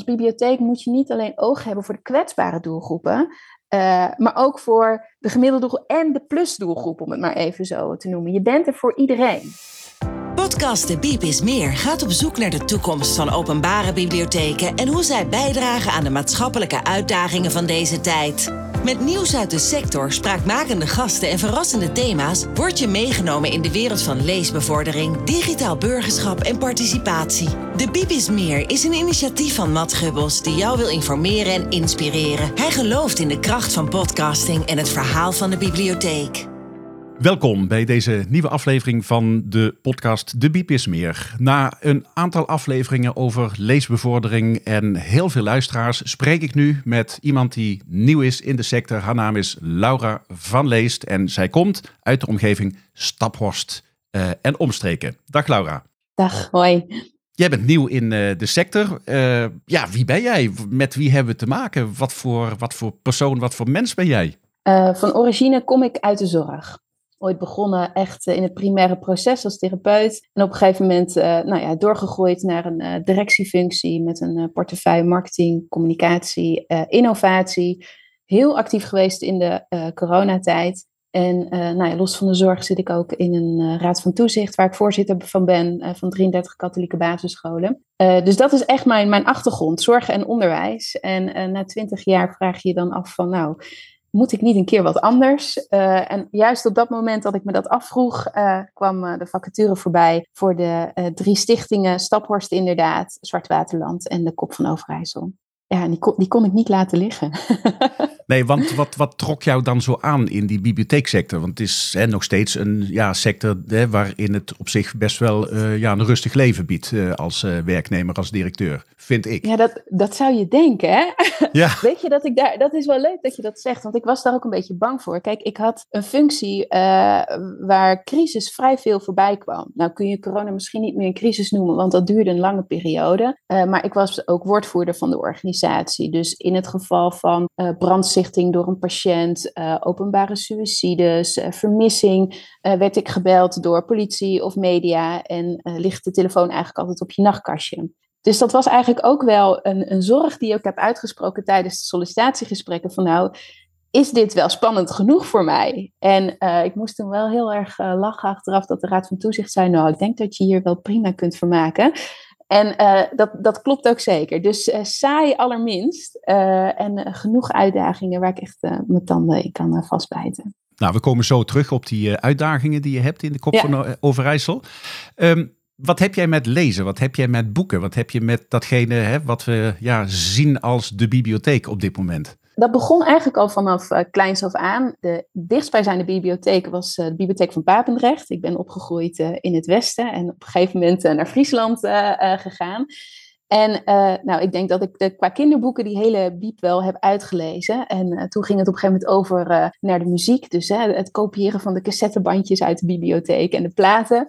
als bibliotheek moet je niet alleen oog hebben voor de kwetsbare doelgroepen, uh, maar ook voor de gemiddelde doelgroep en de plusdoelgroep, om het maar even zo te noemen. Je bent er voor iedereen. Podcast De Biep is Meer gaat op zoek naar de toekomst van openbare bibliotheken en hoe zij bijdragen aan de maatschappelijke uitdagingen van deze tijd. Met nieuws uit de sector, spraakmakende gasten en verrassende thema's word je meegenomen in de wereld van leesbevordering, digitaal burgerschap en participatie. De Biep is Meer is een initiatief van Matt Gubbels die jou wil informeren en inspireren. Hij gelooft in de kracht van podcasting en het verhaal van de bibliotheek. Welkom bij deze nieuwe aflevering van de podcast De Biep is Meer. Na een aantal afleveringen over leesbevordering en heel veel luisteraars spreek ik nu met iemand die nieuw is in de sector. Haar naam is Laura van Leest en zij komt uit de omgeving Staphorst uh, en omstreken. Dag Laura. Dag, hoi. Jij bent nieuw in uh, de sector. Uh, ja, wie ben jij? Met wie hebben we te maken? Wat voor, wat voor persoon, wat voor mens ben jij? van origine kom ik uit de zorg ooit begonnen echt eh, in het primaire proces als therapeut. En op een gegeven moment uh, nou ja, doorgegroeid naar een uh, directiefunctie met een portefeuille marketing, communicatie, innovatie. Heel actief geweest in de coronatijd. En nou ja, los van de zorg zit ik ook in een raad van toezicht, waar ik voorzitter van ben van 33 katholieke basisscholen. dus dat is echt mijn, mijn achtergrond, zorg en onderwijs. En na 20 jaar vraag je je dan af van, nou, moet ik niet een keer wat anders? Uh, en juist op dat moment dat ik me dat afvroeg, uh, kwam uh, de vacature voorbij voor de drie stichtingen, Staphorst inderdaad, Zwartwaterland en de Kop van Overijssel. Ja, en die kon, die kon ik niet laten liggen. nee, want wat, wat trok jou dan zo aan in die bibliotheeksector? Want het is hè, nog steeds een ja, sector hè, waarin het op zich best wel ja, een rustig leven biedt als werknemer, als directeur vind ik. Ja, dat, dat zou je denken, hè? Ja. Weet je dat ik daar, dat is wel leuk dat je dat zegt, want ik was daar ook een beetje bang voor. Kijk, ik had een functie waar crisis vrij veel voorbij kwam. Nou kun je corona misschien niet meer een crisis noemen, want dat duurde een lange periode. Maar ik was ook woordvoerder van de organisatie. Dus in het geval van uh, door een patiënt, openbare suicides, vermissing, werd ik gebeld door politie of media en ligt de telefoon eigenlijk altijd op je nachtkastje. Dus dat was eigenlijk ook wel een, een zorg die ik heb uitgesproken tijdens de sollicitatiegesprekken. Van nou, is dit wel spannend genoeg voor mij? En ik moest toen wel heel erg lachen achteraf dat de Raad van Toezicht zei: Nou, ik denk dat je hier wel prima kunt vermaken. En uh, dat, dat klopt ook zeker. Dus saai allerminst. en genoeg uitdagingen waar ik echt mijn tanden in kan vastbijten. Nou, we komen zo terug op die uitdagingen die je hebt in de kop ja. van Overijssel. Um, wat heb jij met lezen? Wat heb jij met boeken? Wat heb je met datgene hè, wat we ja, zien als de bibliotheek op dit moment? Dat begon eigenlijk al vanaf uh, kleins af aan. De dichtstbijzijnde bibliotheek was uh, de bibliotheek van Papendrecht. Ik ben opgegroeid uh, in het westen en op een gegeven moment naar Friesland gegaan. En nou, ik denk dat ik de, qua kinderboeken die hele biep wel heb uitgelezen. En toen ging het op een gegeven moment over naar de muziek. Dus het kopiëren van de cassettebandjes uit de bibliotheek en de platen.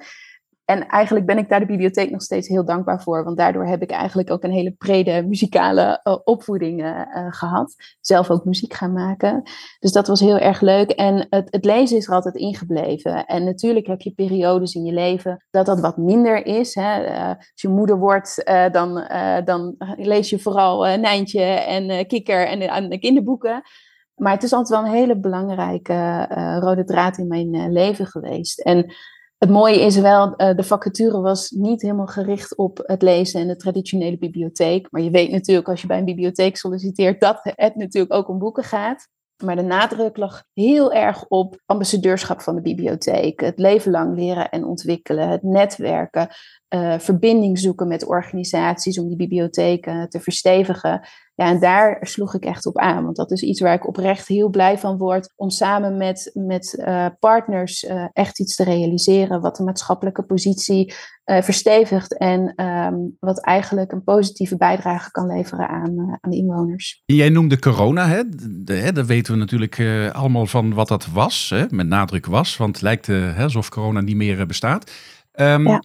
En eigenlijk ben ik daar de bibliotheek nog steeds heel dankbaar voor. Want daardoor heb ik eigenlijk ook een hele brede muzikale uh, opvoeding uh, gehad. Zelf ook muziek gaan maken. Dus dat was heel erg leuk. En het, het, lezen is er altijd ingebleven. En natuurlijk heb je periodes in je leven dat dat wat minder is. Hè. Als je moeder wordt, dan, dan lees je vooral Nijntje en Kikker en de kinderboeken. Maar het is altijd wel een hele belangrijke rode draad in mijn leven geweest. En het mooie is wel, uh, de vacature was niet helemaal gericht op het lezen en de traditionele bibliotheek. Maar je weet natuurlijk als je bij een bibliotheek solliciteert dat het natuurlijk ook om boeken gaat. Maar de nadruk lag heel erg op ambassadeurschap van de bibliotheek. Het leven lang leren en ontwikkelen, het netwerken, uh, verbinding zoeken met organisaties om die bibliotheken te verstevigen. Ja, en daar sloeg ik echt op aan, want dat is iets waar ik oprecht heel blij van word om samen met, met uh, partners uh, echt iets te realiseren wat de maatschappelijke positie verstevigt en um, wat eigenlijk een positieve bijdrage kan leveren aan, aan de inwoners. Jij noemde corona, hè? De, hè daar weten we natuurlijk allemaal van wat dat was, hè? met nadruk was, want het lijkt hè, alsof corona niet meer bestaat. Um, ja.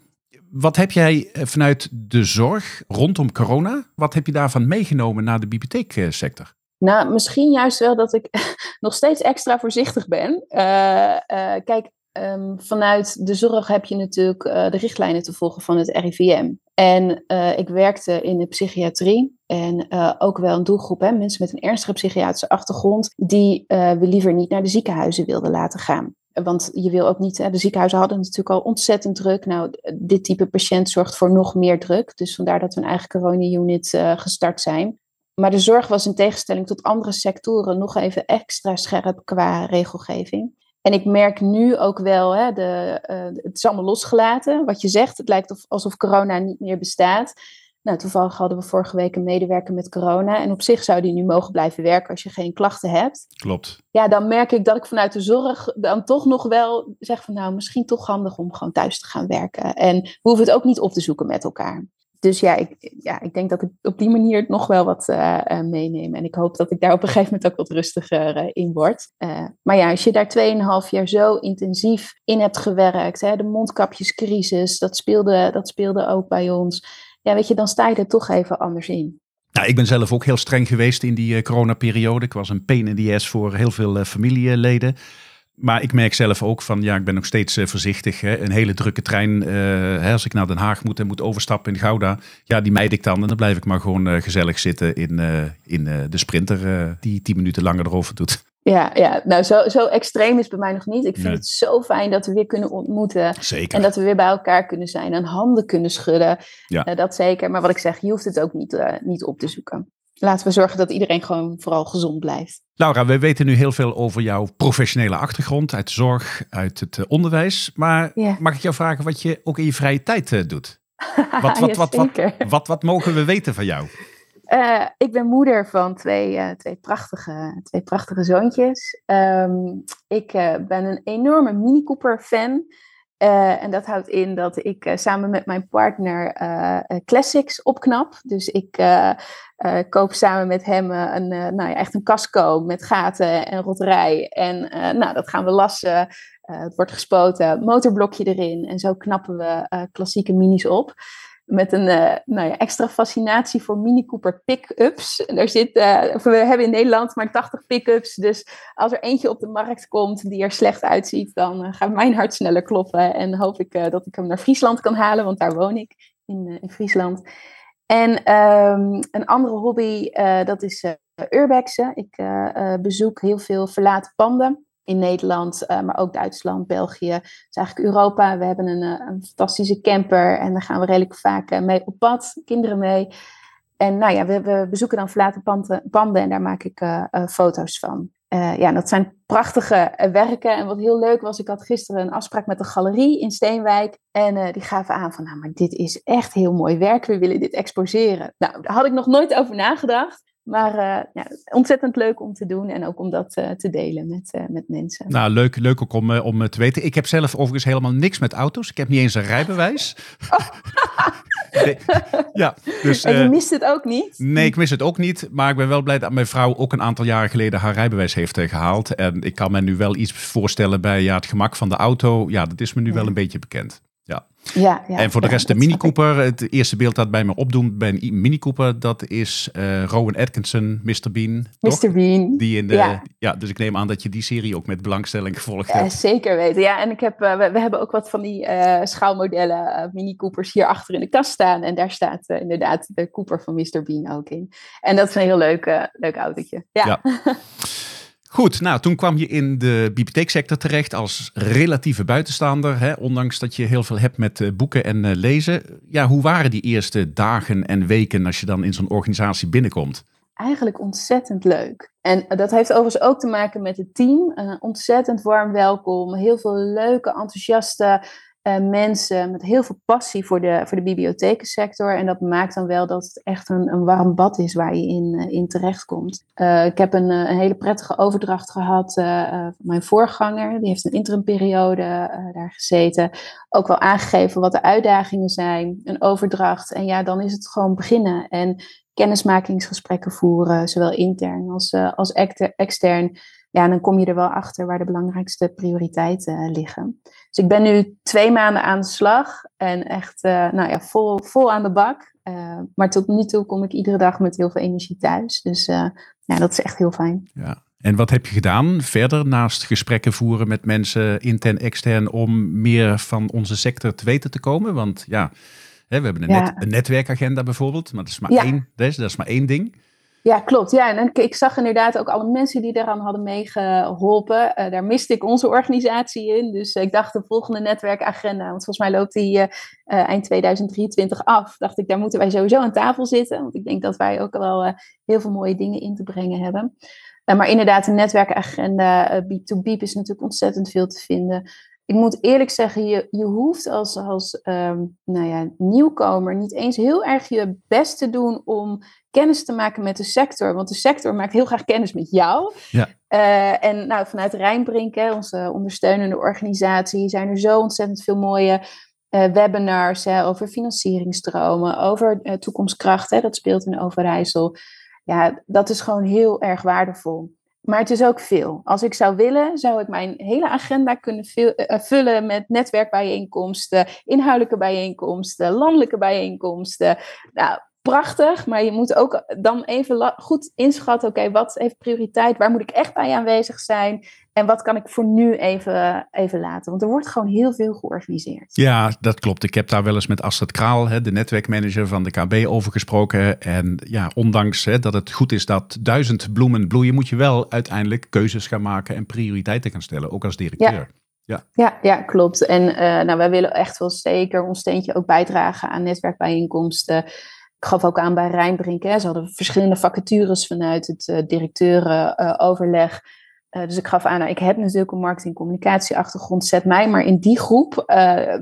Wat heb jij eh, vanuit de zorg rondom corona, wat heb je daarvan meegenomen naar de bibliotheeksector? Nou, misschien juist wel dat ik nog steeds extra voorzichtig ben. Uh, uh, kijk, ehm, vanuit de zorg heb je natuurlijk de richtlijnen te volgen van het RIVM. En ik werkte in de psychiatrie en ook wel een doelgroep, hè, mensen met een ernstige psychiatrische achtergrond, die we liever niet naar de ziekenhuizen wilden laten gaan. Want je wil ook niet, de ziekenhuizen hadden natuurlijk al ontzettend druk. Nou, dit type patiënt zorgt voor nog meer druk. Dus vandaar dat we een eigen corona-unit uh, gestart zijn. Maar de zorg was in tegenstelling tot andere sectoren nog even extra scherp qua regelgeving. En ik merk nu ook wel, hè, de, uh, het is allemaal losgelaten. Wat je zegt, het lijkt alsof corona niet meer bestaat. Nou, toevallig hadden we vorige week een medewerker met corona. En op zich zou die nu mogen blijven werken als je geen klachten hebt. Klopt. Ja, dan merk ik dat ik vanuit de zorg dan toch nog wel zeg van nou, misschien toch handig om gewoon thuis te gaan werken. En we hoeven het ook niet op te zoeken met elkaar. Dus ja, ik, ja, ik denk dat ik op die manier nog wel wat uh, meeneem. En ik hoop dat ik daar op een gegeven moment ook wat rustiger uh, in word. maar ja, als je daar 2,5 jaar zo intensief in hebt gewerkt, hè, de mondkapjescrisis, dat speelde, dat speelde ook bij ons ja, weet je, dan sta je er toch even anders in. Nou, ik ben zelf ook heel streng geweest in die uh, coronaperiode. Ik was een pain in the ass voor heel veel uh, familieleden. Maar ik merk zelf ook van, ja, ik ben nog steeds uh, voorzichtig. Hè. Een hele drukke trein, hè, als ik naar Den Haag moet en moet overstappen in Gouda, ja, die mijd ik dan. En dan blijf ik maar gewoon gezellig zitten in, in de sprinter die tien minuten langer erover doet. Ja, ja. nou zo, zo extreem is bij mij nog niet. Ik vind het zo fijn dat we weer kunnen ontmoeten. Zeker. En dat we weer bij elkaar kunnen zijn en handen kunnen schudden. Ja. Uh, dat zeker. Maar wat ik zeg, je hoeft het ook niet, uh, niet op te zoeken. Laten we zorgen dat iedereen gewoon vooral gezond blijft. Laura, we weten nu heel veel over jouw professionele achtergrond, uit de zorg, uit het uh, onderwijs. Maar ja. mag ik jou vragen wat je ook in je vrije tijd doet? Wat, wat, wat, wat, wat, wat mogen we weten van jou? Uh, ik ben moeder van twee, uh, twee, prachtige, twee prachtige zoontjes. Um, ik uh, ben een enorme Mini Cooper fan. en dat houdt in dat ik samen met mijn partner classics opknap. Dus ik koop samen met hem een, nou ja, echt een casco met gaten en rotterij. En nou, dat gaan we lassen. het wordt gespoten, motorblokje erin. En zo knappen we klassieke minis op met een uh, nou ja, extra fascinatie voor Mini Cooper pick-ups. Daar zit, uh, we hebben in Nederland maar 80 pick-ups. Dus als er eentje op de markt komt die er slecht uitziet, dan uh, gaat mijn hart sneller kloppen. En hoop ik dat ik hem naar Friesland kan halen, want daar woon ik in, in Friesland. En um, een andere hobby, dat is urbexen. Ik bezoek heel veel verlaten panden in Nederland, uh, maar ook Duitsland, België. Dus eigenlijk Europa. We hebben een, uh, een fantastische camper en daar gaan we redelijk vaak uh, mee op pad, kinderen mee. En nou ja, we, we bezoeken dan verlaten panden, panden en daar maak ik foto's van. ja, dat zijn prachtige werken. En wat heel leuk was, ik had gisteren een afspraak met de galerie in Steenwijk. En die gaven aan van, nou, maar dit is echt heel mooi werk. We willen dit exposeren. Nou, daar had ik nog nooit over nagedacht. Maar uh, ja, ontzettend leuk om te doen en ook om dat uh, te delen met, uh, met mensen. Nou, leuk, leuk ook om, om te weten. Ik heb zelf overigens helemaal niks met auto's. Ik heb niet eens een rijbewijs. Oh. nee, ja, dus, en je mist het ook niet? Nee, ik mis het ook niet. Maar ik ben wel blij dat mijn vrouw ook een aantal jaren geleden haar rijbewijs heeft gehaald. En ik kan me nu wel iets voorstellen bij ja, het gemak van de auto. Ja, dat is me nu wel een beetje bekend. Ja. Ja, en voor de rest de Mini Cooper. Het eerste beeld dat bij me opdoet bij een Mini Cooper, dat is uh, Rowan Atkinson, Mr. Bean. Mr. Bean. Die in de, ja. dus ik neem aan dat je die serie ook met belangstelling gevolgd hebt. zeker weten. Ja, en ik heb, uh, we, we, hebben ook wat van die schaalmodellen Mini Coopers hier achter in de kast staan. En daar staat inderdaad de Cooper van Mr. Bean ook in. En dat is een heel leuk, leuk autootje. ja. Goed, nou toen kwam je in de bibliotheeksector terecht als relatieve buitenstaander. Hè, ondanks dat je heel veel hebt met uh, boeken en uh, lezen. Ja, hoe waren die eerste dagen en weken als je dan in zo'n organisatie binnenkomt? Eigenlijk ontzettend leuk. En dat heeft overigens ook te maken met het team. Uh, ontzettend warm welkom. Heel veel leuke, enthousiaste uh, mensen met heel veel passie voor de, voor de bibliothekensector. En dat maakt dan wel dat het echt een, een warm bad is waar je in, uh, in terechtkomt. Uh, ik heb een, hele prettige overdracht gehad. mijn voorganger, die heeft een interimperiode daar gezeten. Ook wel aangegeven wat de uitdagingen zijn. Een overdracht. En ja, dan is het gewoon beginnen. En kennismakingsgesprekken voeren, zowel intern als, als extern ja, dan kom je er wel achter waar de belangrijkste prioriteiten liggen. Dus ik ben nu twee maanden aan de slag en echt uh, nou ja, vol, vol aan de bak. Uh, maar tot nu toe kom ik iedere dag met heel veel energie thuis. Dus uh, ja, dat is echt heel fijn. Ja. En wat heb je gedaan verder naast gesprekken voeren met mensen intern, extern om meer van onze sector te weten te komen? Want ja, hè, we hebben een, net, een netwerkagenda bijvoorbeeld, maar dat is maar, één, dat is, dat is maar één ding. Ja, klopt. Ja, en ik zag inderdaad ook alle mensen die daaraan hadden meegeholpen. Uh, daar miste ik onze organisatie in. Dus ik dacht de volgende netwerkagenda, want volgens mij loopt die uh, eind 2023 af. Dacht ik, daar moeten wij sowieso aan tafel zitten. Want ik denk dat wij ook wel heel veel mooie dingen in te brengen hebben. maar inderdaad, een netwerkagenda, B2B is natuurlijk ontzettend veel te vinden ik moet eerlijk zeggen, je, je hoeft als, als um, nou ja, nieuwkomer niet eens heel erg je best te doen om kennis te maken met de sector. Want de sector maakt heel graag kennis met jou. Ja. Uh, en nou, vanuit Rijnbrink, onze ondersteunende organisatie, zijn er zo ontzettend veel mooie uh, webinars hè, over financieringstromen, over uh, toekomstkracht. Hè, dat speelt in Overijssel. Ja, dat is gewoon heel erg waardevol. Maar het is ook veel. Als ik zou willen, zou ik mijn hele agenda kunnen eh, vullen met netwerkbijeenkomsten, inhoudelijke bijeenkomsten, landelijke bijeenkomsten. Nou, prachtig, maar je moet ook dan even goed inschatten, oké, wat heeft prioriteit, waar moet ik echt bij aanwezig zijn en wat kan ik voor nu even, even laten? Want er wordt gewoon heel veel georganiseerd. Ja, dat klopt. Ik heb daar wel eens met Astrid Kraal, de netwerkmanager van de KB, over gesproken. En ja, ondanks hè, dat het goed is dat duizend bloemen bloeien, moet je wel uiteindelijk keuzes gaan maken en prioriteiten gaan stellen, ook als directeur. Ja. Ja. Ja, ja, klopt. En uh, nou, wij willen echt wel zeker ons steentje ook bijdragen aan netwerkbijeenkomsten. Ik gaf ook aan bij Rijnbrink. Hè. Ze hadden verschillende vacatures vanuit het uh, directeurenoverleg. Uh, dus ik gaf aan, nou, ik heb natuurlijk een marketing-communicatie-achtergrond. Zet mij maar in die groep.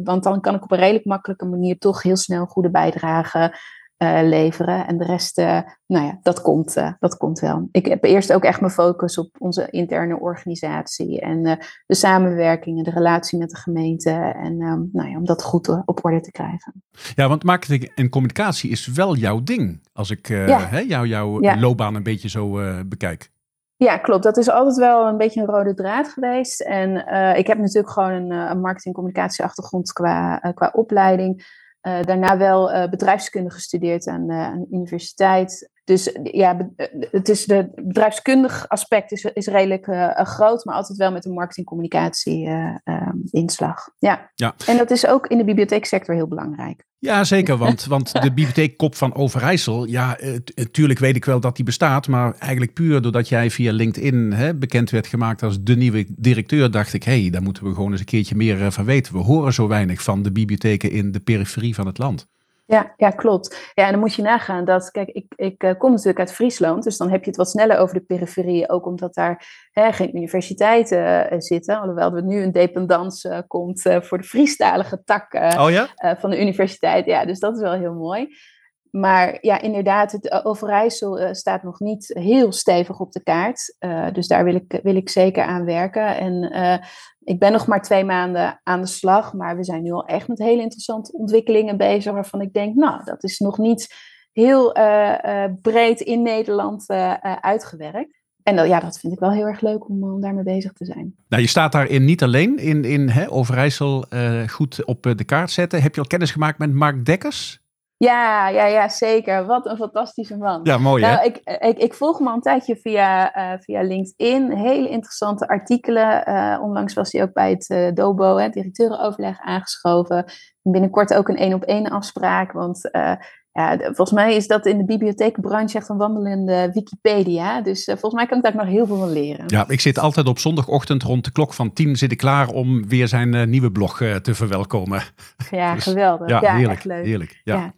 want dan kan ik op een redelijk makkelijke manier toch heel snel goede bijdragen uh, leveren. En de rest, uh, nou ja, dat komt, uh, dat komt wel. Ik heb eerst ook echt mijn focus op onze interne organisatie en de samenwerking en de relatie met de gemeente. En um, nou ja, om dat goed op orde te krijgen. Ja, want marketing en communicatie is wel jouw ding. Als ik ja. hè, jou, jouw ja. loopbaan een beetje zo bekijk. Ja, klopt. Dat is altijd wel een beetje een rode draad geweest. En ik heb natuurlijk gewoon een, een marketing-communicatie achtergrond qua, qua opleiding. Uh, daarna wel uh, bedrijfskunde gestudeerd aan, uh, aan, de universiteit. Dus ja, het is de bedrijfskundig aspect is, is redelijk groot, maar altijd wel met een marketing-communicatie ehm, inslag. Ja. ja. En dat is ook in de bibliotheeksector heel belangrijk. Ja, zeker. Want, want de bibliotheekkop van Overijssel, ja, natuurlijk weet ik wel dat die bestaat. Maar eigenlijk puur doordat jij via LinkedIn hè, bekend werd gemaakt als de nieuwe directeur, dacht ik, hé, hey, daar moeten we gewoon eens een keertje meer van weten. We horen zo weinig van de bibliotheken in de periferie van het land. Ja, ja, klopt. Ja, en dan moet je nagaan dat, kijk, ik, ik uh, kom natuurlijk uit Friesland, dus dan heb je het wat sneller over de periferie, ook omdat daar hè, geen universiteiten uh, zitten, alhoewel er nu een dependance uh, komt voor de Friestalige tak oh, ja? van de universiteit. Ja, dus dat is wel heel mooi. Maar ja, inderdaad, het Overijssel staat nog niet heel stevig op de kaart. dus daar wil ik, wil ik zeker aan werken. En ik ben nog maar twee maanden aan de slag, maar we zijn nu al echt met hele interessante ontwikkelingen bezig, waarvan ik denk, nou, dat is nog niet heel breed in Nederland uitgewerkt. En dat, ja, dat vind ik wel heel erg leuk om, om daarmee bezig te zijn. Nou, je staat daarin niet alleen in, in hè, Overijssel goed op de kaart zetten. Heb je al kennis gemaakt met Mark Dekkers? Ja, ja, ja, zeker. Wat een fantastische man. Ja, mooi nou, hè? Ik, ik, ik volg hem al een tijdje via, uh, via LinkedIn. Hele interessante artikelen. Uh, onlangs was hij ook bij het uh, DOBO, het directeurenoverleg, aangeschoven. Binnenkort ook een één-op-één afspraak. Want ja, volgens mij is dat in de bibliotheekbranche echt een wandelende Wikipedia. Dus volgens mij kan ik daar nog heel veel van leren. Ja, ik zit altijd op zondagochtend rond de klok van tien zit ik klaar om weer zijn nieuwe blog te verwelkomen. Ja, dus, geweldig. Ja, ja, heerlijk. leuk. Heerlijk, ja. ja.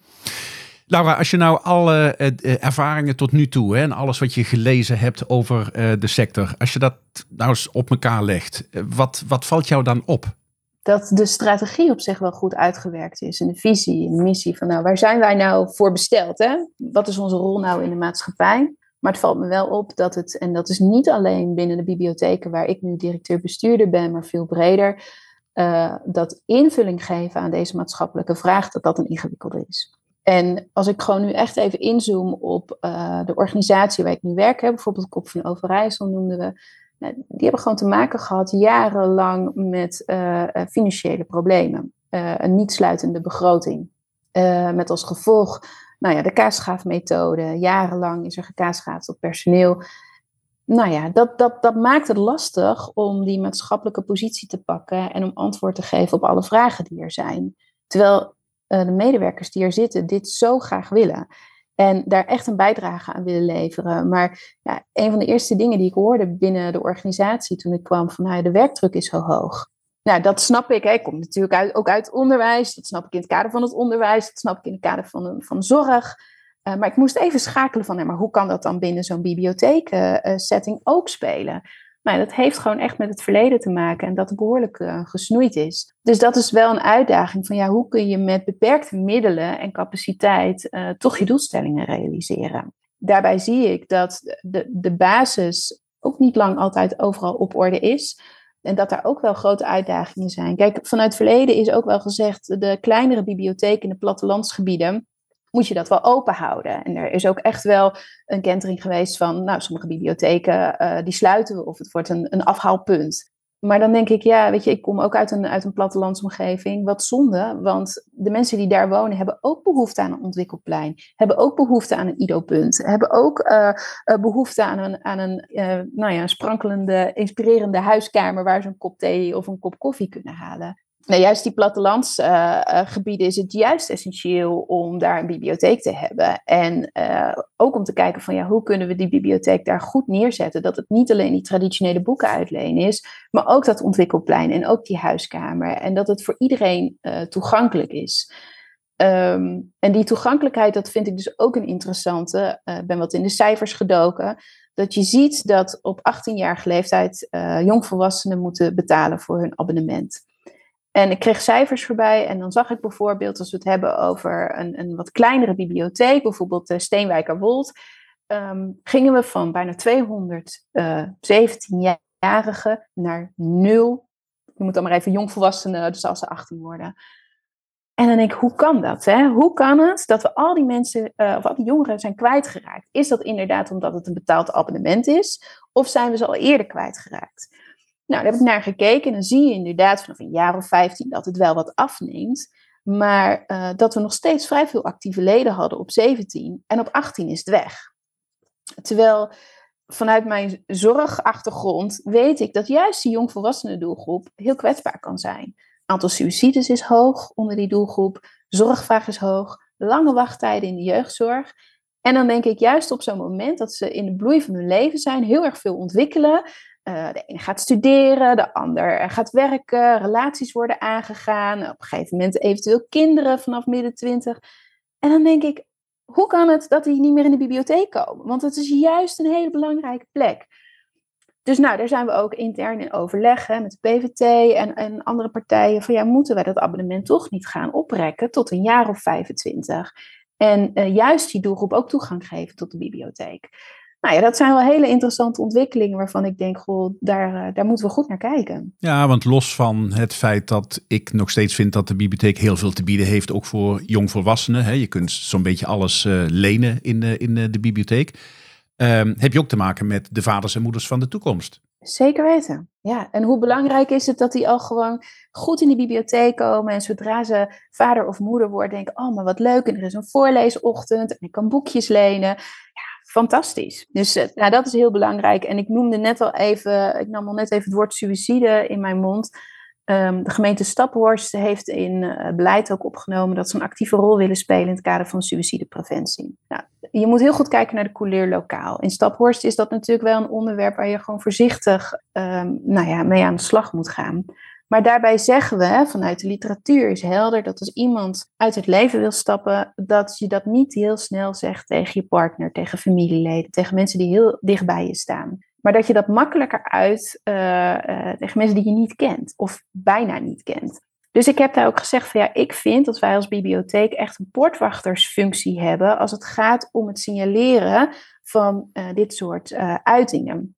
Laura, als je nou alle uh, ervaringen tot nu toe hè, en alles wat je gelezen hebt over uh, de sector, als je dat nou eens op elkaar legt, wat, wat valt jou dan op? Dat de strategie op zich wel goed uitgewerkt is en de visie en de missie van nou, waar zijn wij nou voor besteld? Hè? Wat is onze rol nou in de maatschappij? Maar het valt me wel op dat het, en dat is niet alleen binnen de bibliotheken waar ik nu directeur-bestuurder ben, maar veel breder, dat invulling geven aan deze maatschappelijke vraag, dat dat een ingewikkelde is. En als ik gewoon nu echt even inzoom op uh, de organisatie waar ik nu werk, hè, bijvoorbeeld Kop van Overijssel noemden we, nou, die hebben gewoon te maken gehad jarenlang met uh, financiële problemen. een niet sluitende begroting. met als gevolg nou ja, de kaasschaafmethode. Jarenlang is er gekaasschaafd op personeel. nou ja, dat, dat, dat maakt het lastig om die maatschappelijke positie te pakken en om antwoord te geven op alle vragen die er zijn. Terwijl uh, de medewerkers die er zitten dit zo graag willen. En daar echt een bijdrage aan willen leveren. Maar ja, een van de eerste dingen die ik hoorde binnen de organisatie toen ik kwam, van nou, de werkdruk is zo hoog. Nou, dat snap ik. Hè. Ik kom natuurlijk uit, ook uit onderwijs. Dat snap ik in het kader van het onderwijs. Dat snap ik in het kader van, van zorg. Uh, maar ik moest even schakelen van, maar hoe kan dat dan binnen zo'n bibliotheek-setting uh, ook spelen? Nou, dat heeft gewoon echt met het verleden te maken en dat het behoorlijk uh, gesnoeid is. Dus dat is wel een uitdaging van ja, hoe kun je met beperkte middelen en capaciteit uh, toch je doelstellingen realiseren. Daarbij zie ik dat de, de basis ook niet lang altijd overal op orde is. En dat daar ook wel grote uitdagingen zijn. Kijk, vanuit het verleden is ook wel gezegd, de kleinere bibliotheken in de plattelandsgebieden, moet je dat wel open houden. En er is ook echt wel een kentering geweest van, nou, sommige bibliotheken uh, die sluiten of het wordt een, een afhaalpunt. Maar dan denk ik, ja, weet je, ik kom ook uit een, uit een plattelandsomgeving. Wat zonde, want de mensen die daar wonen hebben ook behoefte aan een ontwikkelplein. Hebben ook behoefte aan een ido-punt. Hebben ook uh, behoefte aan een, aan een nou ja, sprankelende, inspirerende huiskamer waar ze een kop thee of een kop koffie kunnen halen nou, juist die plattelandsgebieden uh, is het juist essentieel om daar een bibliotheek te hebben. En uh, ook om te kijken van ja, hoe kunnen we die bibliotheek daar goed neerzetten. Dat het niet alleen die traditionele boeken uitlenen is, maar ook dat ontwikkelplein en ook die huiskamer. En dat het voor iedereen uh, toegankelijk is. Um, en die toegankelijkheid, dat vind ik dus ook een interessante. Ik ben wat in de cijfers gedoken. Dat je ziet dat op 18-jarige leeftijd jongvolwassenen moeten betalen voor hun abonnement. En ik kreeg cijfers voorbij en dan zag ik bijvoorbeeld, als we het hebben over een, een wat kleinere bibliotheek, bijvoorbeeld de Steenwijkerwold, um, gingen we van bijna 217-jarigen uh, naar nul. Je moet dan maar even jongvolwassenen, dus als ze 18 worden. En dan denk ik, hoe kan dat? Hè? Hoe kan het dat we al die mensen, uh, of al die jongeren zijn kwijtgeraakt? Is dat inderdaad omdat het een betaald abonnement is? Of zijn we ze al eerder kwijtgeraakt? Nou, daar heb ik naar gekeken en dan zie je inderdaad vanaf een jaar of 15 dat het wel wat afneemt. Maar uh, dat we nog steeds vrij veel actieve leden hadden op 17 en op 18 is het weg. Terwijl vanuit mijn zorgachtergrond weet ik dat juist die jongvolwassenen doelgroep heel kwetsbaar kan zijn. Aantal suicides is hoog onder die doelgroep, zorgvraag is hoog, lange wachttijden in de jeugdzorg. En dan denk ik juist op zo'n moment dat ze in de bloei van hun leven zijn, heel erg veel ontwikkelen, uh, de ene gaat studeren, de ander gaat werken, relaties worden aangegaan, op een gegeven moment eventueel kinderen vanaf midden twintig. En dan denk ik, hoe kan het dat die niet meer in de bibliotheek komen? Want het is juist een hele belangrijke plek. Dus nou, daar zijn we ook intern in overleg met de PVT en, en andere partijen. Van ja, moeten wij dat abonnement toch niet gaan oprekken tot een jaar of 25? En uh, juist die doelgroep ook toegang geven tot de bibliotheek. Nou ja, dat zijn wel hele interessante ontwikkelingen waarvan ik denk, goh, daar, eh, daar moeten we goed naar kijken. Ja, want los van het feit dat ik nog steeds vind dat de bibliotheek heel veel te bieden heeft, ook voor jongvolwassenen. Hè, je kunt zo'n beetje alles uh, lenen in, de, in de, bibliotheek. Um, heb je ook te maken met de vaders en moeders van de toekomst. Zeker weten. Ja, en hoe belangrijk is het dat die al gewoon goed in de bibliotheek komen en zodra ze vader of moeder worden, denken: Oh, maar wat leuk, en er is een voorleesochtend en ik kan boekjes lenen fantastisch. Dus uh, nou, dat is heel belangrijk. En ik noemde net al even, ik nam al net even het woord suïcide in mijn mond. Um, de gemeente Staphorst heeft in uh, beleid ook opgenomen dat ze een actieve rol willen spelen in het kader van suïcidepreventie. Nou, je moet heel goed kijken naar de couleur lokaal. In Staphorst is dat natuurlijk wel een onderwerp waar je gewoon voorzichtig um, nou ja, mee aan de slag moet gaan. Maar daarbij zeggen we vanuit de literatuur is helder dat als iemand uit het leven wil stappen, dat je dat niet heel snel zegt tegen je partner, tegen familieleden, tegen mensen die heel dichtbij je staan. Maar dat je dat makkelijker uit uh, uh, tegen mensen die je niet kent of bijna niet kent. Dus ik heb daar ook gezegd van ja, ik vind dat wij als bibliotheek echt een poortwachtersfunctie hebben als het gaat om het signaleren van uh, dit soort uitingen.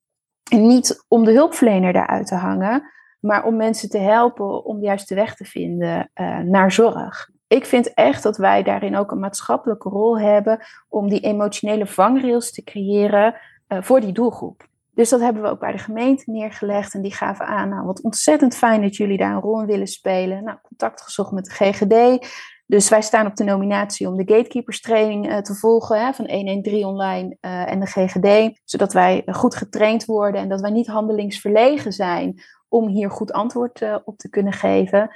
En niet om de hulpverlener daaruit te hangen, maar om mensen te helpen om de juiste weg te vinden uh, naar zorg. Ik vind echt dat wij daarin ook een maatschappelijke rol hebben om die emotionele vangrails te creëren uh, voor die doelgroep. Dus dat hebben we ook bij de gemeente neergelegd en die gaven aan, nou wat ontzettend fijn dat jullie daar een rol in willen spelen. Nou, contact gezocht met de GGD. Dus wij staan op de nominatie om de gatekeepers training te volgen hè, van 113 online en de GGD, zodat wij goed getraind worden en dat wij niet handelingsverlegen zijn om hier goed antwoord op te kunnen geven.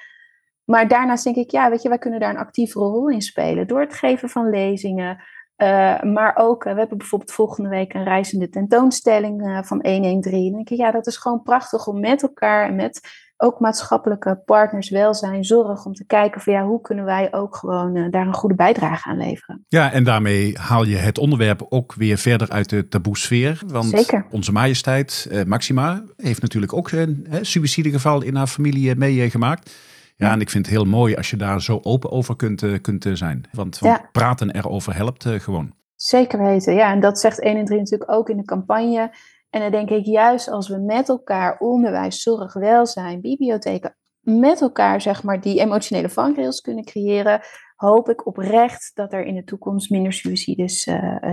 Maar daarnaast denk ik, ja, weet je, wij kunnen daar een actievere rol in spelen door het geven van lezingen, uh, maar ook, uh, we hebben bijvoorbeeld volgende week een reizende tentoonstelling van 113. Dan denk ik, ja, dat is gewoon prachtig om met elkaar en met ook maatschappelijke partners welzijn, zorg, om te kijken van ja, hoe kunnen wij ook gewoon daar een goede bijdrage aan leveren. Ja, en daarmee haal je het onderwerp ook weer verder uit de taboesfeer. Want Zeker. onze majesteit Maxima heeft natuurlijk ook een suïcidegeval in haar familie meegemaakt. Ja, en ik vind het heel mooi als je daar zo open over kunt, kunt zijn. Want, praten erover helpt gewoon. Zeker weten, ja. En dat zegt 1 en 3 natuurlijk ook in de campagne. En dan denk ik, juist als we met elkaar onderwijs, zorg, welzijn, bibliotheken, met elkaar zeg maar die emotionele vangrails kunnen creëren, hoop ik oprecht dat er in de toekomst minder suicides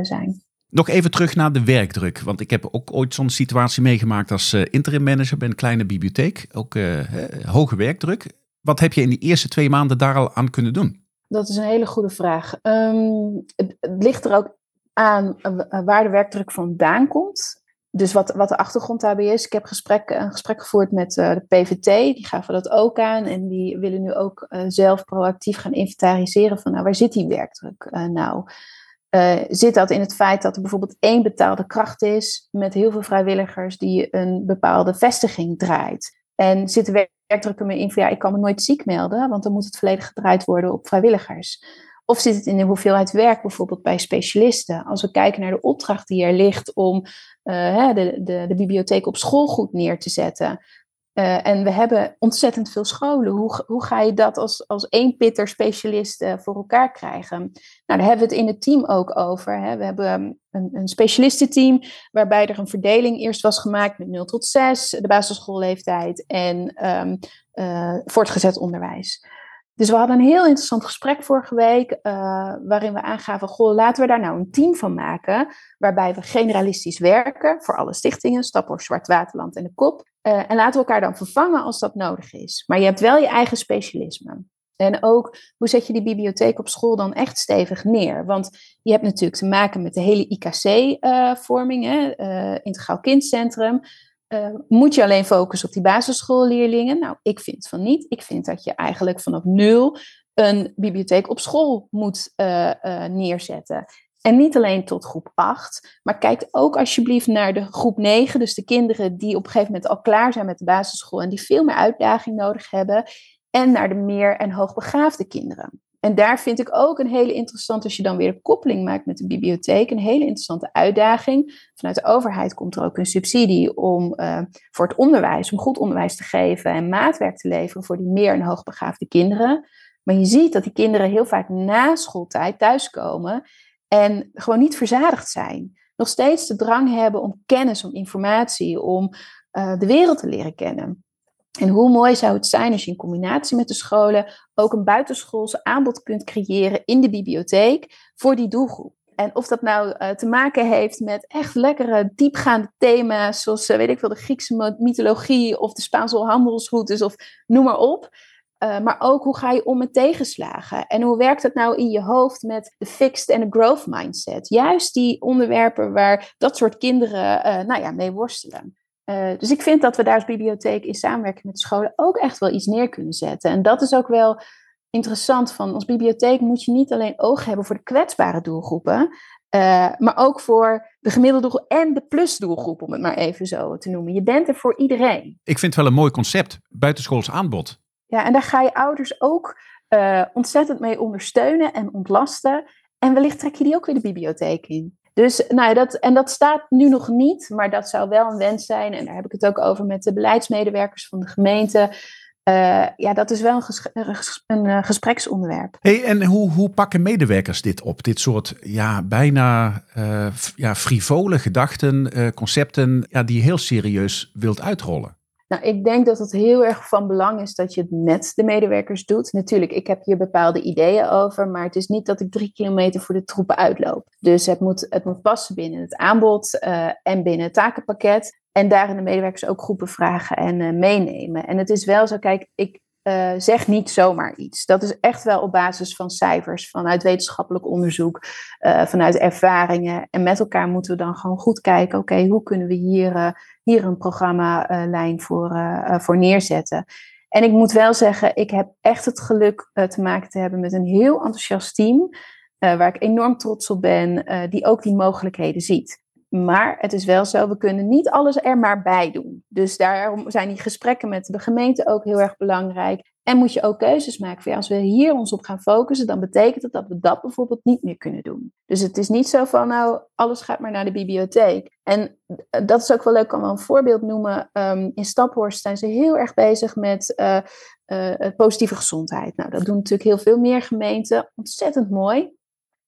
zijn. Nog even terug naar de werkdruk. Want ik heb ook ooit zo'n situatie meegemaakt als interim manager bij een kleine bibliotheek. Ook hoge werkdruk. Wat heb je in die eerste twee maanden daar al aan kunnen doen? Dat is een hele goede vraag. Um, het, ligt er ook aan eh, waar de werkdruk vandaan komt. Dus wat, wat de achtergrond daarbij is. Ik heb gesprek, een gesprek gevoerd met uh, de PVT. Die gaven dat ook aan. En die willen nu ook uh, zelf proactief gaan inventariseren van nou, waar zit die werkdruk nou? zit dat in het feit dat er bijvoorbeeld één betaalde kracht is met heel veel vrijwilligers die een bepaalde vestiging draait? En zit de werkdruk ermee in van ja, ik kan me nooit ziek melden, want dan moet het volledig gedraaid worden op vrijwilligers. Of zit het in de hoeveelheid werk, bijvoorbeeld bij specialisten? Als we kijken naar de opdracht die er ligt om uh, de, de, bibliotheek op school goed neer te zetten, uh, en we hebben ontzettend veel scholen. Hoe, hoe ga je dat als, als één pitter specialist uh, voor elkaar krijgen? Nou, daar hebben we het in het team ook over. Hè. We hebben een, een specialistenteam waarbij er een verdeling eerst was gemaakt met 0 tot 6, de basisschoolleeftijd en uh, voortgezet onderwijs. Dus we hadden een heel interessant gesprek vorige week, uh, waarin we aangaven, goh, laten we daar nou een team van maken, waarbij we generalistisch werken voor alle stichtingen, Staphorst, Zwart Waterland en de KOP. Uh, en laten we elkaar dan vervangen als dat nodig is. Maar je hebt wel je eigen specialisme. En ook, hoe zet je die bibliotheek op school dan echt stevig neer? Want je hebt natuurlijk te maken met de hele IKC-vorming, uh, Integraal Kindcentrum. Uh, moet je alleen focussen op die basisschoolleerlingen? Nou, ik vind van niet. Ik vind dat je eigenlijk vanaf nul een bibliotheek op school moet uh, uh, neerzetten. En niet alleen tot groep 8, maar kijk ook alsjeblieft naar de groep 9, dus de kinderen die op een gegeven moment al klaar zijn met de basisschool en die veel meer uitdaging nodig hebben, en naar de meer en hoogbegaafde kinderen. En daar vind ik ook een hele interessante, als je dan weer een koppeling maakt met de bibliotheek, een hele interessante uitdaging. Vanuit de overheid komt er ook een subsidie om uh, voor het onderwijs, om goed onderwijs te geven en maatwerk te leveren voor die meer en hoogbegaafde kinderen. Maar je ziet dat die kinderen heel vaak na schooltijd thuiskomen en gewoon niet verzadigd zijn. Nog steeds de drang hebben om kennis, om informatie, om uh, de wereld te leren kennen. En hoe mooi zou het zijn als je in combinatie met de scholen ook een buitenschoolse aanbod kunt creëren in de bibliotheek voor die doelgroep. En of dat nou uh, te maken heeft met echt lekkere, diepgaande thema's, zoals uh, weet ik veel, de Griekse mythologie of de Spaanse handelsroutes of noem maar op. Uh, maar ook hoe ga je om met tegenslagen? En hoe werkt het nou in je hoofd met de fixed en de growth mindset? Juist die onderwerpen waar dat soort kinderen nou ja, mee worstelen. Uh, dus ik vind dat we daar als bibliotheek in samenwerking met de scholen ook echt wel iets neer kunnen zetten. En dat is ook wel interessant van als bibliotheek moet je niet alleen oog hebben voor de kwetsbare doelgroepen, uh, maar ook voor de gemiddelde doelgroep en de plusdoelgroep, om het maar even zo te noemen. Je bent er voor iedereen. Ik vind het wel een mooi concept, buitenschools aanbod. Ja, en daar ga je ouders ook uh, ontzettend mee ondersteunen en ontlasten. En wellicht trek je die ook weer de bibliotheek in. Dus nou dat, en dat staat nu nog niet, maar dat zou wel een wens zijn. En daar heb ik het ook over met de beleidsmedewerkers van de gemeente. Uh, ja, dat is wel een, een uh, gespreksonderwerp. Hey, en hoe, hoe pakken medewerkers dit op? Dit soort ja, bijna uh, ja, frivole gedachten, concepten, ja, die je heel serieus wilt uitrollen? Nou, ik denk dat het heel erg van belang is dat je het met de medewerkers doet. Natuurlijk, ik heb hier bepaalde ideeën over, maar het is niet dat ik drie kilometer voor de troepen uitloop. Dus het moet, het moet passen binnen het aanbod uh, en binnen het takenpakket. En daarin de medewerkers ook groepen vragen en uh, meenemen. En het is wel zo, kijk, ik, uh, zeg niet zomaar iets. Dat is echt wel op basis van cijfers, vanuit wetenschappelijk onderzoek, uh, vanuit ervaringen. En met elkaar moeten we dan gewoon goed kijken, oké, hoe kunnen we hier, uh, hier een programmalijn voor, voor neerzetten. En ik moet wel zeggen, ik heb echt het geluk te maken te hebben met een heel enthousiast team, waar ik enorm trots op ben, die ook die mogelijkheden ziet. Maar het is wel zo, we kunnen niet alles er maar bij doen. Dus daarom zijn die gesprekken met de gemeente ook heel erg belangrijk. En moet je ook keuzes maken. Van, als we hier ons op gaan focussen, dan betekent het dat we dat bijvoorbeeld niet meer kunnen doen. Dus het is niet zo van, nou, alles gaat maar naar de bibliotheek. En eh, dat is ook wel leuk, ik kan wel een voorbeeld noemen. Um, in Staphorst zijn ze heel erg bezig met uh, uh, positieve gezondheid. Nou, dat doen natuurlijk heel veel meer gemeenten. Ontzettend mooi.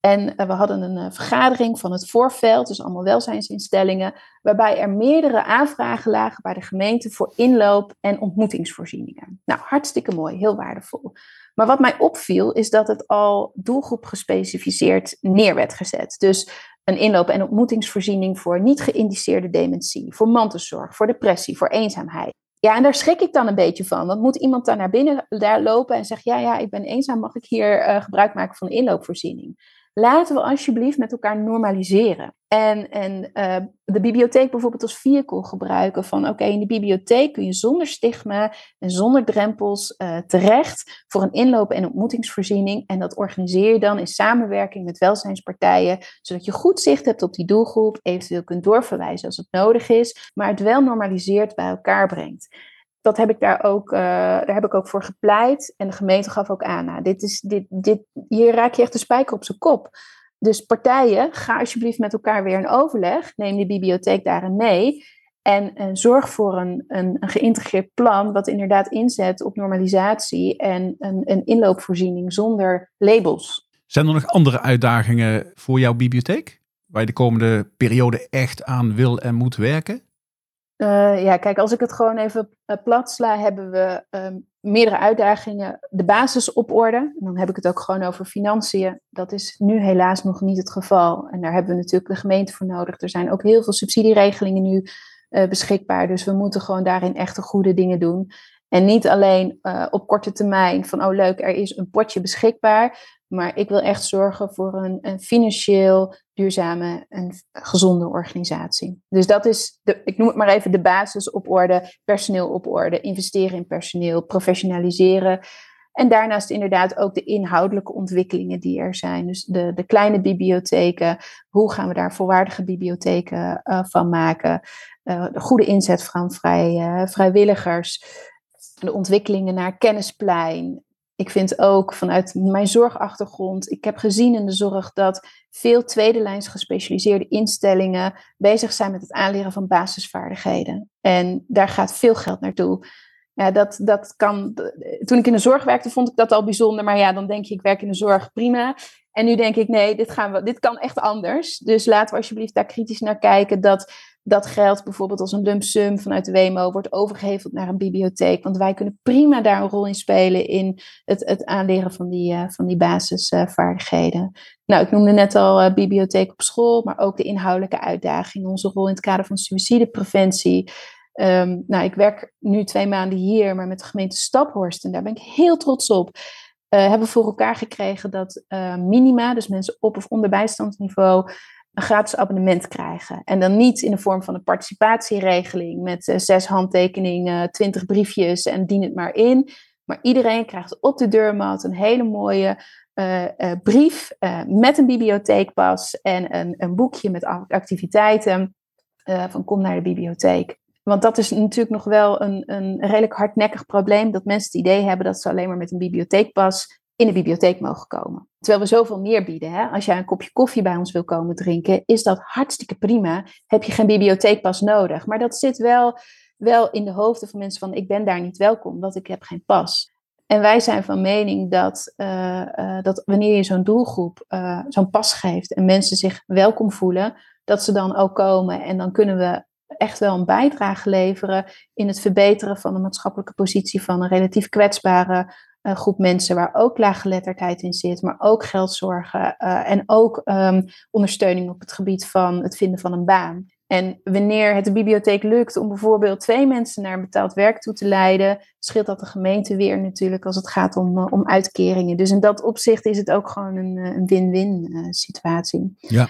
En eh, we hadden een uh, vergadering van het voorveld, dus allemaal welzijnsinstellingen, waarbij er meerdere aanvragen lagen bij de gemeente voor inloop- en ontmoetingsvoorzieningen. Nou, hartstikke mooi, heel waardevol. Maar wat mij opviel is dat het al doelgroep gespecificeerd neer werd gezet. Dus een inloop- en ontmoetingsvoorziening voor niet geïndiceerde dementie, voor mantelzorg, voor depressie, voor eenzaamheid. Ja, en daar schrik ik dan een beetje van. Want moet iemand dan naar binnen daar lopen en zeggen: Ja, ja, ik ben eenzaam, mag ik hier uh, gebruik maken van een inloopvoorziening? Laten we alsjeblieft met elkaar normaliseren. En, en uh, de bibliotheek bijvoorbeeld als vehicle gebruiken van oké, in de bibliotheek kun je zonder stigma en zonder drempels uh, terecht voor een inloop- en ontmoetingsvoorziening. En dat organiseer je dan in samenwerking met welzijnspartijen, zodat je goed zicht hebt op die doelgroep, eventueel kunt doorverwijzen als het nodig is, maar het wel normaliseert bij elkaar brengt dat heb ik daar ook, uh, daar heb ik ook voor gepleit. En de gemeente gaf ook aan, nou, dit is, dit, dit, hier raak je echt de spijker op zijn kop. Dus partijen, ga alsjeblieft met elkaar weer in overleg. Neem die bibliotheek daarin mee. En, en zorg voor een, een, een, geïntegreerd plan, wat inderdaad inzet op normalisatie en een, een inloopvoorziening zonder labels. Zijn er nog andere uitdagingen voor jouw bibliotheek? Waar je de komende periode echt aan wil en moet werken? Uh, ja, kijk, als ik het gewoon even uh, plat sla, hebben we um, meerdere uitdagingen. De basis op orde. En dan heb ik het ook gewoon over financiën. Dat is nu helaas nog niet het geval. En daar hebben we natuurlijk de gemeente voor nodig. Er zijn ook heel veel subsidieregelingen nu uh, beschikbaar. Dus we moeten gewoon daarin echte goede dingen doen. En niet alleen op korte termijn van, oh leuk, er is een potje beschikbaar. Maar ik wil echt zorgen voor een, een financieel duurzame en gezonde organisatie. Dus dat is, de, ik noem het maar even, de basis op orde, personeel op orde, investeren in personeel, professionaliseren. En daarnaast inderdaad ook de inhoudelijke ontwikkelingen die er zijn. Dus de, de kleine bibliotheken, hoe gaan we daar volwaardige bibliotheken uh, van maken? Uh, de goede inzet van vrij, uh, vrijwilligers, de ontwikkelingen naar kennisplein, ik vind ook vanuit mijn zorgachtergrond, ik heb gezien in de zorg dat veel tweede lijns gespecialiseerde instellingen bezig zijn met het aanleren van basisvaardigheden. En daar gaat veel geld naartoe. Ja, dat, dat kan, toen ik in de zorg werkte, vond ik dat al bijzonder. Maar ja, dan denk je, ik werk in de zorg, prima. En nu denk ik, nee, dit, gaan we, dit kan echt anders. Dus laten we alsjeblieft daar kritisch naar kijken dat dat geld bijvoorbeeld als een lump sum vanuit de WMO wordt overgeheveld naar een bibliotheek. Want wij kunnen prima daar een rol in spelen in het, het aanleren van die, uh, van die basisvaardigheden. nou, ik noemde net al uh, bibliotheek op school, maar ook de inhoudelijke uitdaging, onze rol in het kader van suïcidepreventie. Um, nou, ik werk nu twee maanden hier, maar met de gemeente Staphorst en daar ben ik heel trots op. Uh, hebben we voor elkaar gekregen dat minima, dus mensen op of onder bijstandsniveau, een gratis abonnement krijgen. En dan niet in de vorm van een participatieregeling met uh, zes handtekeningen, twintig briefjes en dien het maar in. Maar iedereen krijgt op de deurmat een hele mooie brief met een bibliotheekpas en een, een boekje met activiteiten van kom naar de bibliotheek. Want dat is natuurlijk nog wel een, een redelijk hardnekkig probleem dat mensen het idee hebben dat ze alleen maar met een bibliotheekpas in de bibliotheek mogen komen. Terwijl we zoveel meer bieden. Hè? Als jij een kopje koffie bij ons wil komen drinken, is dat hartstikke prima. Heb je geen bibliotheekpas nodig. Maar dat zit wel, wel in de hoofden van mensen van ik ben daar niet welkom, want ik heb geen pas. En wij zijn van mening dat, uh, uh, dat wanneer je zo'n doelgroep uh, zo'n pas geeft en mensen zich welkom voelen, dat ze dan ook komen. En dan kunnen we echt wel een bijdrage leveren in het verbeteren van de maatschappelijke positie van een relatief kwetsbare uh, groep mensen waar ook laaggeletterdheid in zit, maar ook geldzorgen uh, en ook um, ondersteuning op het gebied van het vinden van een baan. En wanneer het de bibliotheek lukt om bijvoorbeeld twee mensen naar betaald werk toe te leiden, scheelt dat de gemeente weer natuurlijk als het gaat om, eh, om uitkeringen. Dus in dat opzicht is het ook gewoon een, eh, win-win situatie. Ja,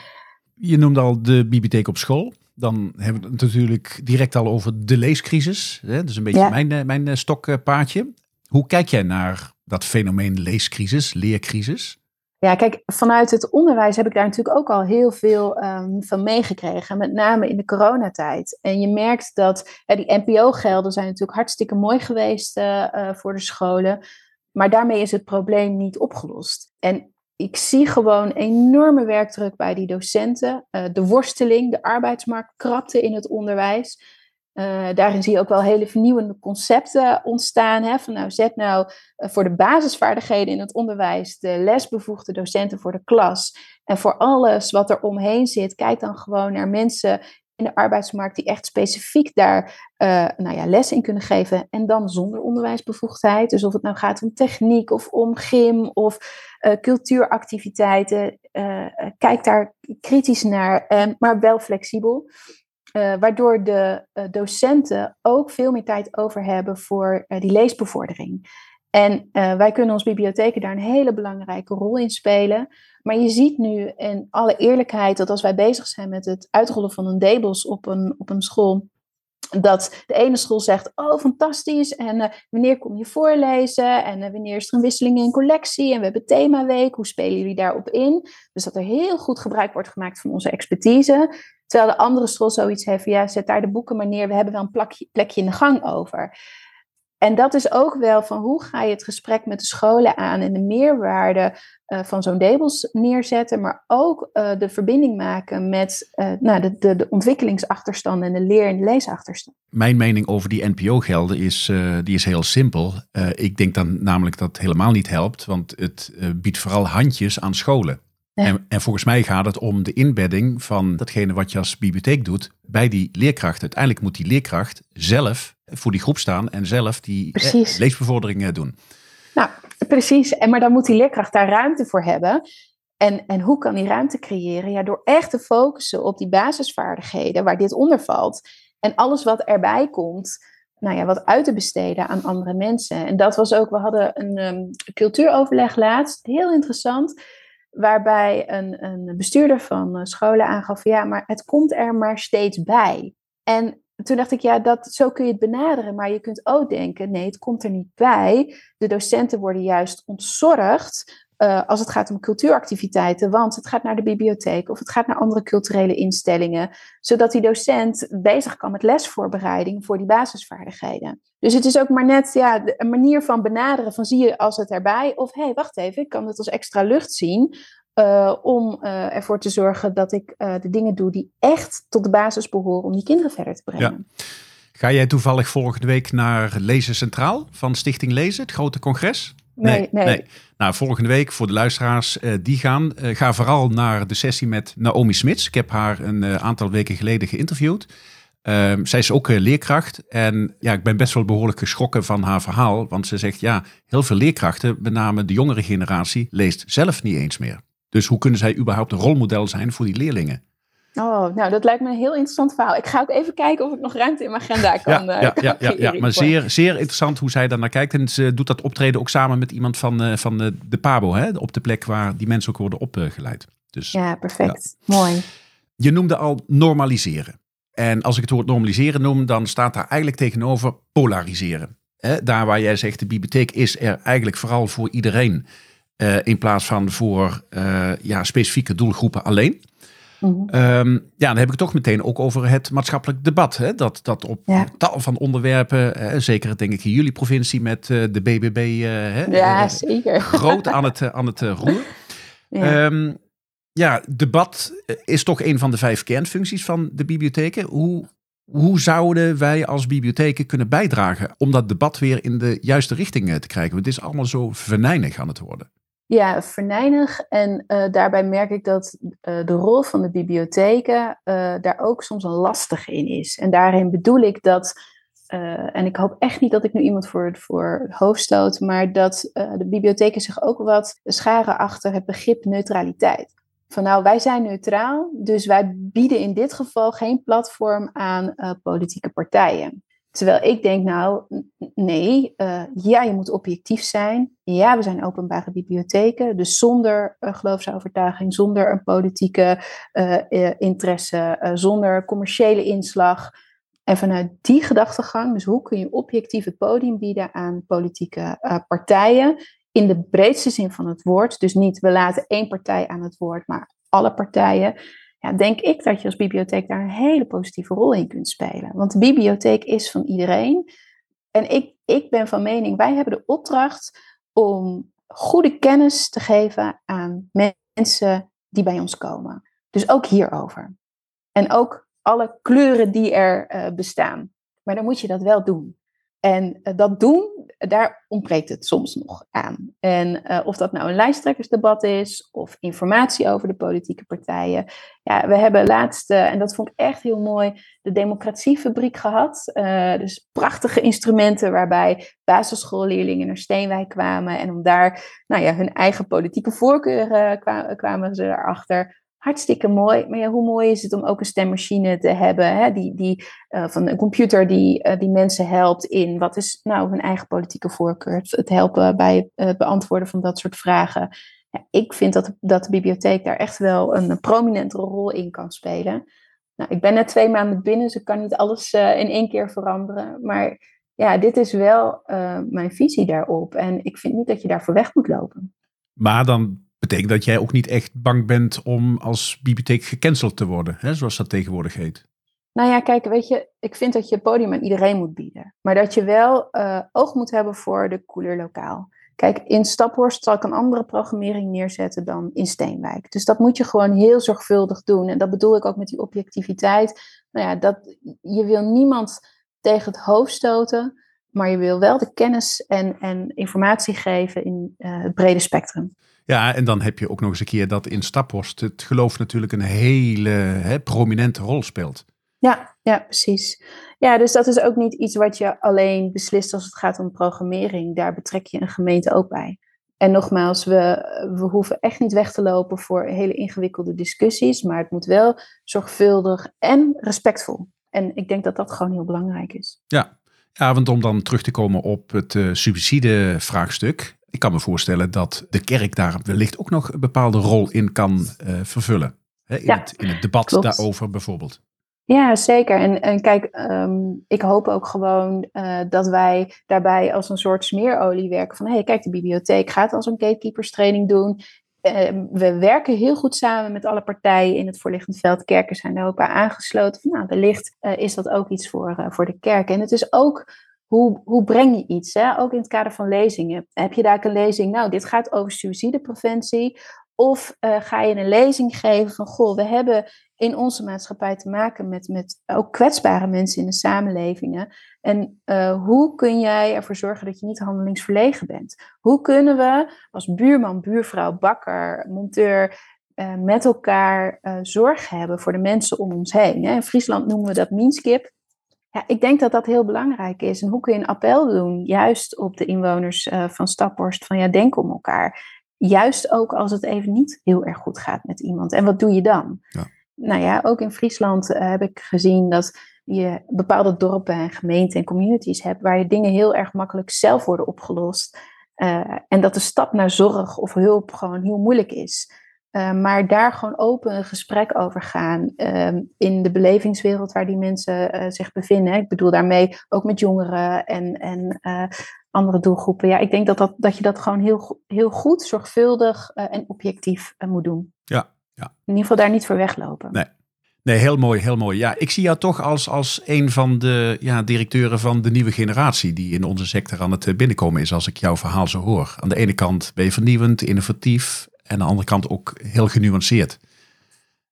je noemde al de bibliotheek op school. Dan hebben we het natuurlijk direct al over de leescrisis. Hè? Dus een beetje mijn, mijn stokpaardje. Hoe kijk jij naar dat fenomeen leescrisis, leercrisis? Ja, kijk, vanuit het onderwijs heb ik daar natuurlijk ook al heel veel ehm, van meegekregen. Met name in de coronatijd. En je merkt dat die NPO-gelden zijn natuurlijk hartstikke mooi geweest uh, voor de scholen. Maar daarmee is het probleem niet opgelost. En ik zie gewoon enorme werkdruk bij die docenten. Uh, de worsteling, de arbeidsmarkt krapte in het onderwijs. Uh, daarin zie je ook wel hele vernieuwende concepten ontstaan. Hè? Van nou, zet nou uh, voor de basisvaardigheden in het onderwijs de lesbevoegde docenten voor de klas. En voor alles wat er omheen zit, kijk dan gewoon naar mensen in de arbeidsmarkt die echt specifiek daar uh, nou ja, les in kunnen geven. En dan zonder onderwijsbevoegdheid. Dus of het nou gaat om techniek of om gym of cultuuractiviteiten. kijk daar kritisch naar, maar wel flexibel. Waardoor de docenten ook veel meer tijd over hebben voor die leesbevordering. En wij kunnen als bibliotheken daar een hele belangrijke rol in spelen. Maar je ziet nu in alle eerlijkheid dat als wij bezig zijn met het uitrollen van een debos op een, op een school, dat de ene school zegt, oh fantastisch, en wanneer kom je voorlezen, en wanneer is er een wisseling in collectie, en we hebben themaweek, hoe spelen jullie daarop in? Dus dat er heel goed gebruik wordt gemaakt van onze expertise. Terwijl de andere school zoiets heeft ja, zet daar de boeken maar neer, we hebben wel een plekje in de gang over. En dat is ook wel van hoe ga je het gesprek met de scholen aan en de meerwaarde uh, van zo'n Debels neerzetten, maar ook uh, de verbinding maken met uh, nou, de, de, de ontwikkelingsachterstand en de leer- en de leesachterstand. Mijn mening over die NPO-gelden is, die is heel simpel. ik denk dan namelijk dat het helemaal niet helpt, want het biedt vooral handjes aan scholen. En, en, volgens mij gaat het om de inbedding van datgene wat je als bibliotheek doet bij die leerkracht. Uiteindelijk moet die leerkracht zelf voor die groep staan en zelf die eh, leesbevordering eh, doen. Nou, precies. En maar dan moet die leerkracht daar ruimte voor hebben. En, en hoe kan die ruimte creëren? Ja, door echt te focussen op die basisvaardigheden waar dit onder valt. En alles wat erbij komt, nou ja, wat uit te besteden aan andere mensen. En dat was ook, we hadden een um, cultuuroverleg laatst, heel interessant waarbij een, een bestuurder van eh, scholen aangaf, ja, maar het komt er maar steeds bij. En toen dacht ik, ja, dat, zo kun je het benaderen, maar je kunt ook denken, nee, het komt er niet bij. De docenten worden juist ontzorgd uh, als het gaat om cultuuractiviteiten, want het gaat naar de bibliotheek of het gaat naar andere culturele instellingen, zodat die docent bezig kan met lesvoorbereiding voor die basisvaardigheden. Dus het is ook maar net ja, een manier van benaderen van zie je als het erbij of hé, hey, wacht even, ik kan het als extra lucht zien. Uh, om uh, ervoor te zorgen dat ik uh, de dingen doe die echt tot de basis behoren om die kinderen verder te brengen. Ja. Ga jij toevallig volgende week naar Lezen Centraal van Stichting Lezen, het grote congres? Nee, nee. nee. Nou, volgende week voor de luisteraars die gaan, ga vooral naar de sessie met Naomi Smits. Ik heb haar een aantal weken geleden geïnterviewd. Ehm, zij is ook leerkracht en ja, ik ben best wel behoorlijk geschrokken van haar verhaal. Want ze zegt ja, heel veel leerkrachten, met name de jongere generatie, leest zelf niet eens meer. Dus hoe kunnen zij überhaupt een rolmodel zijn voor die leerlingen? Oh, nou, dat lijkt me een heel interessant verhaal. Ik ga ook even kijken of ik nog ruimte in mijn agenda kan. Ja, ja, ja, ja, ja, maar zeer, zeer interessant hoe zij daar naar kijkt. En ze doet dat optreden ook samen met iemand van, uh, van de, de Pabo, hè, op de plek waar die mensen ook worden opgeleid. Dus, ja, perfect. Mooi. Je noemde al normaliseren. En als ik het woord normaliseren noem, dan staat daar eigenlijk tegenover polariseren. Hè, daar waar jij zegt, de bibliotheek is er eigenlijk vooral voor iedereen. Uh, in plaats van voor uh, ja, specifieke doelgroepen alleen. Mm ja, dan heb ik het toch meteen ook over het maatschappelijk debat. Hè? Dat, dat op ja. tal van onderwerpen, hè, zeker denk ik in jullie provincie met uh, de BBB, hè, ja, zeker. groot aan het, aan het roer. Ja. Um, ja, debat is toch een van de vijf kernfuncties van de bibliotheken. Hoe, hoe zouden wij als bibliotheken kunnen bijdragen om dat debat weer in de juiste richting te krijgen? Want het is allemaal zo venijnig aan het worden. Ja, verneinig. En uh, daarbij merk ik dat uh, de rol van de bibliotheken uh, daar ook soms een lastig in is. En daarin bedoel ik dat, en ik hoop echt niet dat ik nu iemand voor, voor het hoofd stoot, maar dat de bibliotheken zich ook wat scharen achter het begrip neutraliteit. van nou, wij zijn neutraal, dus wij bieden in dit geval geen platform aan politieke partijen. Terwijl ik denk, nou, nee, uh, ja, je moet objectief zijn. Ja, we zijn openbare bibliotheken, dus zonder uh, geloofsovertuiging, zonder een politieke interesse, zonder commerciële inslag. En vanuit die gedachtegang, dus hoe kun je objectief het podium bieden aan politieke partijen, in de breedste zin van het woord. Dus niet we laten één partij aan het woord, maar alle partijen. Ja, denk ik dat je als bibliotheek daar een hele positieve rol in kunt spelen. Want de bibliotheek is van iedereen. En ik, ik ben van mening, wij hebben de opdracht om goede kennis te geven aan mensen die bij ons komen. Dus ook hierover. En ook alle kleuren die er uh, bestaan. Maar dan moet je dat wel doen. En uh, dat doen, daar ontbreekt het soms nog aan. En uh, of dat nou een lijsttrekkersdebat is of informatie over de politieke partijen. Ja, we hebben laatst, uh, en dat vond ik echt heel mooi, de Democratiefabriek gehad. dus prachtige instrumenten waarbij basisschoolleerlingen naar Steenwijk kwamen. En om daar nou ja, hun eigen politieke voorkeuren kwamen ze erachter hartstikke mooi. Maar ja, hoe mooi is het om ook een stemmachine te hebben, hè? Die, die, uh, van een computer die, uh, die mensen helpt in wat is nou hun eigen politieke voorkeur, het helpen bij het beantwoorden van dat soort vragen. Ja, ik vind dat, dat de bibliotheek daar echt wel een, prominentere rol in kan spelen. Nou, ik ben net twee maanden binnen, dus ik kan niet alles in één keer veranderen. Maar ja, dit is wel mijn visie daarop. En ik vind niet dat je daarvoor weg moet lopen. Maar dan betekent dat jij ook niet echt bang bent om als bibliotheek gecanceld te worden, hè, zoals dat tegenwoordig heet. Nou ja, kijk, weet je, ik vind dat je podium aan iedereen moet bieden. Maar dat je wel uh, oog moet hebben voor de couleur lokaal. Kijk, in Staphorst zal ik een andere programmering neerzetten dan in Steenwijk. Dus dat moet je gewoon heel zorgvuldig doen. En dat bedoel ik ook met die objectiviteit. Nou ja, dat, je wil niemand tegen het hoofd stoten, maar je wil wel de kennis en, en informatie geven in uh, het brede spectrum. Ja, en dan heb je ook nog eens een keer dat in Staphorst het geloof natuurlijk een hele hè, prominente rol speelt. Ja, ja, precies. Ja, dus dat is ook niet iets wat je alleen beslist als het gaat om programmering. Daar betrek je een gemeente ook bij. En nogmaals, we, we hoeven echt niet weg te lopen voor hele ingewikkelde discussies, maar het moet wel zorgvuldig en respectvol. En ik denk dat dat gewoon heel belangrijk is. Ja, ja want om dan terug te komen op het uh, subsidievraagstuk. Ik kan me voorstellen dat de kerk daar wellicht ook nog een bepaalde rol in kan uh, vervullen. Hè, in, het, in, het, debat klopt. daarover bijvoorbeeld. Ja, zeker. En, en kijk, um, ik hoop ook gewoon uh, dat wij daarbij als een soort smeerolie werken. Van hé, hey, kijk, de bibliotheek gaat als een gatekeeperstraining doen. Uh, we werken heel goed samen met alle partijen in het voorliggend veld. Kerken zijn daar ook bij aangesloten. nou, wellicht uh, is dat ook iets voor, voor de kerk. En het is ook hoe, hoe breng je iets? Hè? Ook in het kader van lezingen. Heb je daar een lezing, nou, dit gaat over suïcidepreventie. Of uh, ga je een lezing geven van, goh, we hebben in onze maatschappij te maken met, met ook kwetsbare mensen in de samenlevingen. En uh, hoe kun jij ervoor zorgen dat je niet handelingsverlegen bent? Hoe kunnen we als buurman, buurvrouw, bakker, monteur uh, met elkaar zorg hebben voor de mensen om ons heen? Hè? In Friesland noemen we dat Minskip. Ja, ik denk dat dat heel belangrijk is. En hoe kun je een appel doen, juist op de inwoners uh, van Staphorst, van ja, denk om elkaar. Juist ook als het even niet heel erg goed gaat met iemand. En wat doe je dan? Ja. Nou ja, ook in Friesland uh, heb ik gezien dat je bepaalde dorpen en gemeenten en communities hebt waar je dingen heel erg makkelijk zelf worden opgelost. Uh, en dat de stap naar zorg of hulp gewoon heel moeilijk is. Uh, maar daar gewoon open een gesprek over gaan uh, in de belevingswereld waar die mensen uh, zich bevinden. Ik bedoel daarmee ook met jongeren en, en eh, andere doelgroepen. Ja, ik denk dat, dat, dat je dat gewoon heel, heel goed, zorgvuldig en objectief moet doen. Ja, ja. In ieder geval daar niet voor weglopen. Nee. Nee, heel mooi, heel mooi. Ja, ik zie jou toch als, als een van de ja, directeuren van de nieuwe generatie die in onze sector aan het binnenkomen is, als ik jouw verhaal zo hoor. Aan de ene kant ben je vernieuwend, innovatief aan de andere kant ook heel genuanceerd.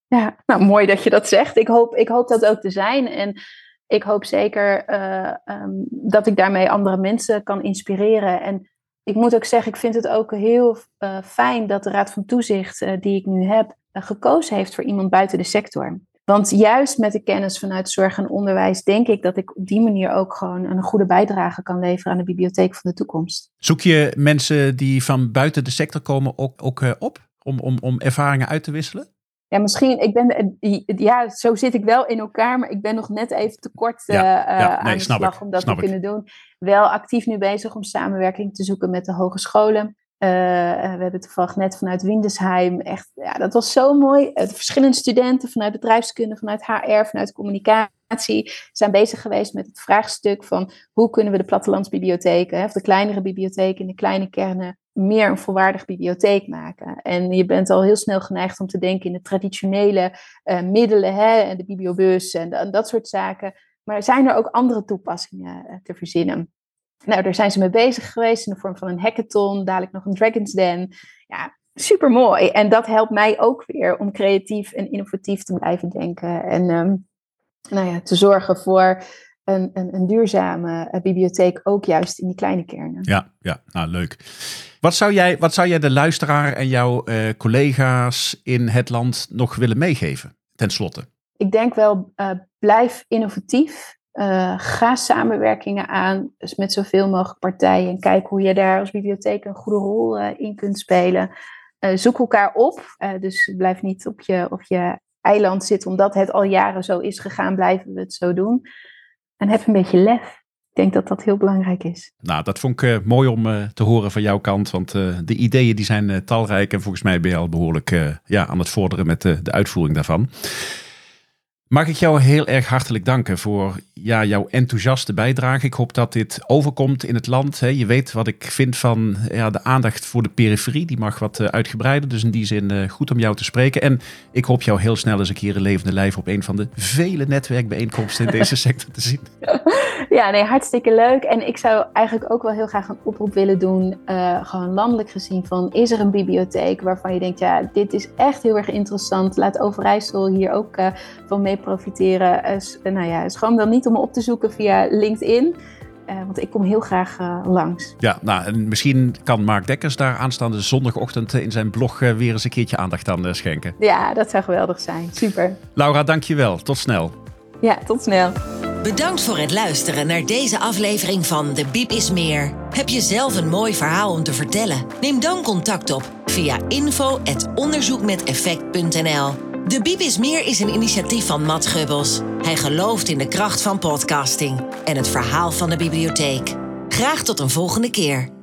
Ja, nou mooi dat je dat zegt. Ik hoop, ik hoop dat ook te zijn. En ik hoop zeker uh, um, dat ik daarmee andere mensen kan inspireren. En ik moet ook zeggen, ik vind het ook heel uh, fijn dat de Raad van Toezicht, uh, die ik nu heb, gekozen heeft voor iemand buiten de sector. Want juist met de kennis vanuit zorg en onderwijs denk ik dat ik op die manier ook gewoon een goede bijdrage kan leveren aan de bibliotheek van de toekomst. Zoek je mensen die van buiten de sector komen ook, ook uh, op? Om, om, om ervaringen uit te wisselen? Ja, misschien, ik ben, ja, zo zit ik wel in elkaar, maar ik ben nog net even te kort ja, ja, nee, aan de slag ik, om dat te kunnen doen. Wel actief nu bezig om samenwerking te zoeken met de hogescholen. Uh, we hebben toevallig net vanuit Windesheim, echt, ja, dat was zo mooi. Uh, verschillende studenten vanuit bedrijfskunde, vanuit HR, vanuit communicatie zijn bezig geweest met het vraagstuk van hoe kunnen we de plattelandsbibliotheken, of de kleinere bibliotheken in de kleine kernen, meer een volwaardig bibliotheek maken. En je bent al heel snel geneigd om te denken in de traditionele uh, middelen, hè, de bibliobus en, en, dat soort zaken. Maar zijn er ook andere toepassingen te verzinnen? Nou, daar zijn ze mee bezig geweest in de vorm van een hackathon, dadelijk nog een Dragon's Den. Ja, super mooi. En dat helpt mij ook weer om creatief en innovatief te blijven denken. En um, nou ja, te zorgen voor een, een, een duurzame uh, bibliotheek, ook juist in die kleine kernen. Ja, ja nou leuk. Wat zou jij, wat zou jij de luisteraar en jouw uh, collega's in het land nog willen meegeven, ten slotte? Ik denk wel, uh, blijf innovatief. Uh, ga samenwerkingen aan dus met zoveel mogelijk partijen. En kijk hoe je daar als bibliotheek een goede rol uh, in kunt spelen. Uh, zoek elkaar op. dus blijf niet op je, op je eiland zitten, omdat het al jaren zo is gegaan, blijven we het zo doen. En heb een beetje lef. Ik denk dat dat heel belangrijk is. Nou, dat vond ik mooi om te horen van jouw kant. Want de ideeën die zijn talrijk. En volgens mij ben je al behoorlijk ja, aan het vorderen met de uitvoering daarvan. Mag ik jou heel erg hartelijk danken voor ja, jouw enthousiaste bijdrage. Ik hoop dat dit overkomt in het land. Je weet wat ik vind van ja, de aandacht voor de periferie. Die mag wat eh, uitgebreider. Dus in die zin eh, goed om jou te spreken. En ik hoop jou heel snel eens een keer een levende lijf op een van de vele netwerkbijeenkomsten in deze sector te zien. Ja, nee, hartstikke leuk. En ik zou eigenlijk ook wel heel graag een oproep willen doen. Uh, gewoon landelijk gezien van is er een bibliotheek waarvan je denkt, ja, dit is echt heel erg interessant. Laat Overijssel hier ook van mee profiteren. Uh, nou ja, gewoon wel niet om me op te zoeken via LinkedIn. Uh, want ik kom heel graag uh, langs. Ja, nou, en misschien kan Mark Dekkers daar aanstaande zondagochtend in zijn blog uh, weer eens een keertje aandacht aan schenken. Ja, dat zou geweldig zijn. Super. Laura, dankjewel. Tot snel. Ja, tot snel. Bedankt voor het luisteren naar deze aflevering van De Biep is Meer. Heb je zelf een mooi verhaal om te vertellen? Neem dan contact op via info.onderzoekmeteffect.nl de Biep is Meer is een initiatief van Matt Gubbels. Hij gelooft in de kracht van podcasting en het verhaal van de bibliotheek. Graag tot een volgende keer.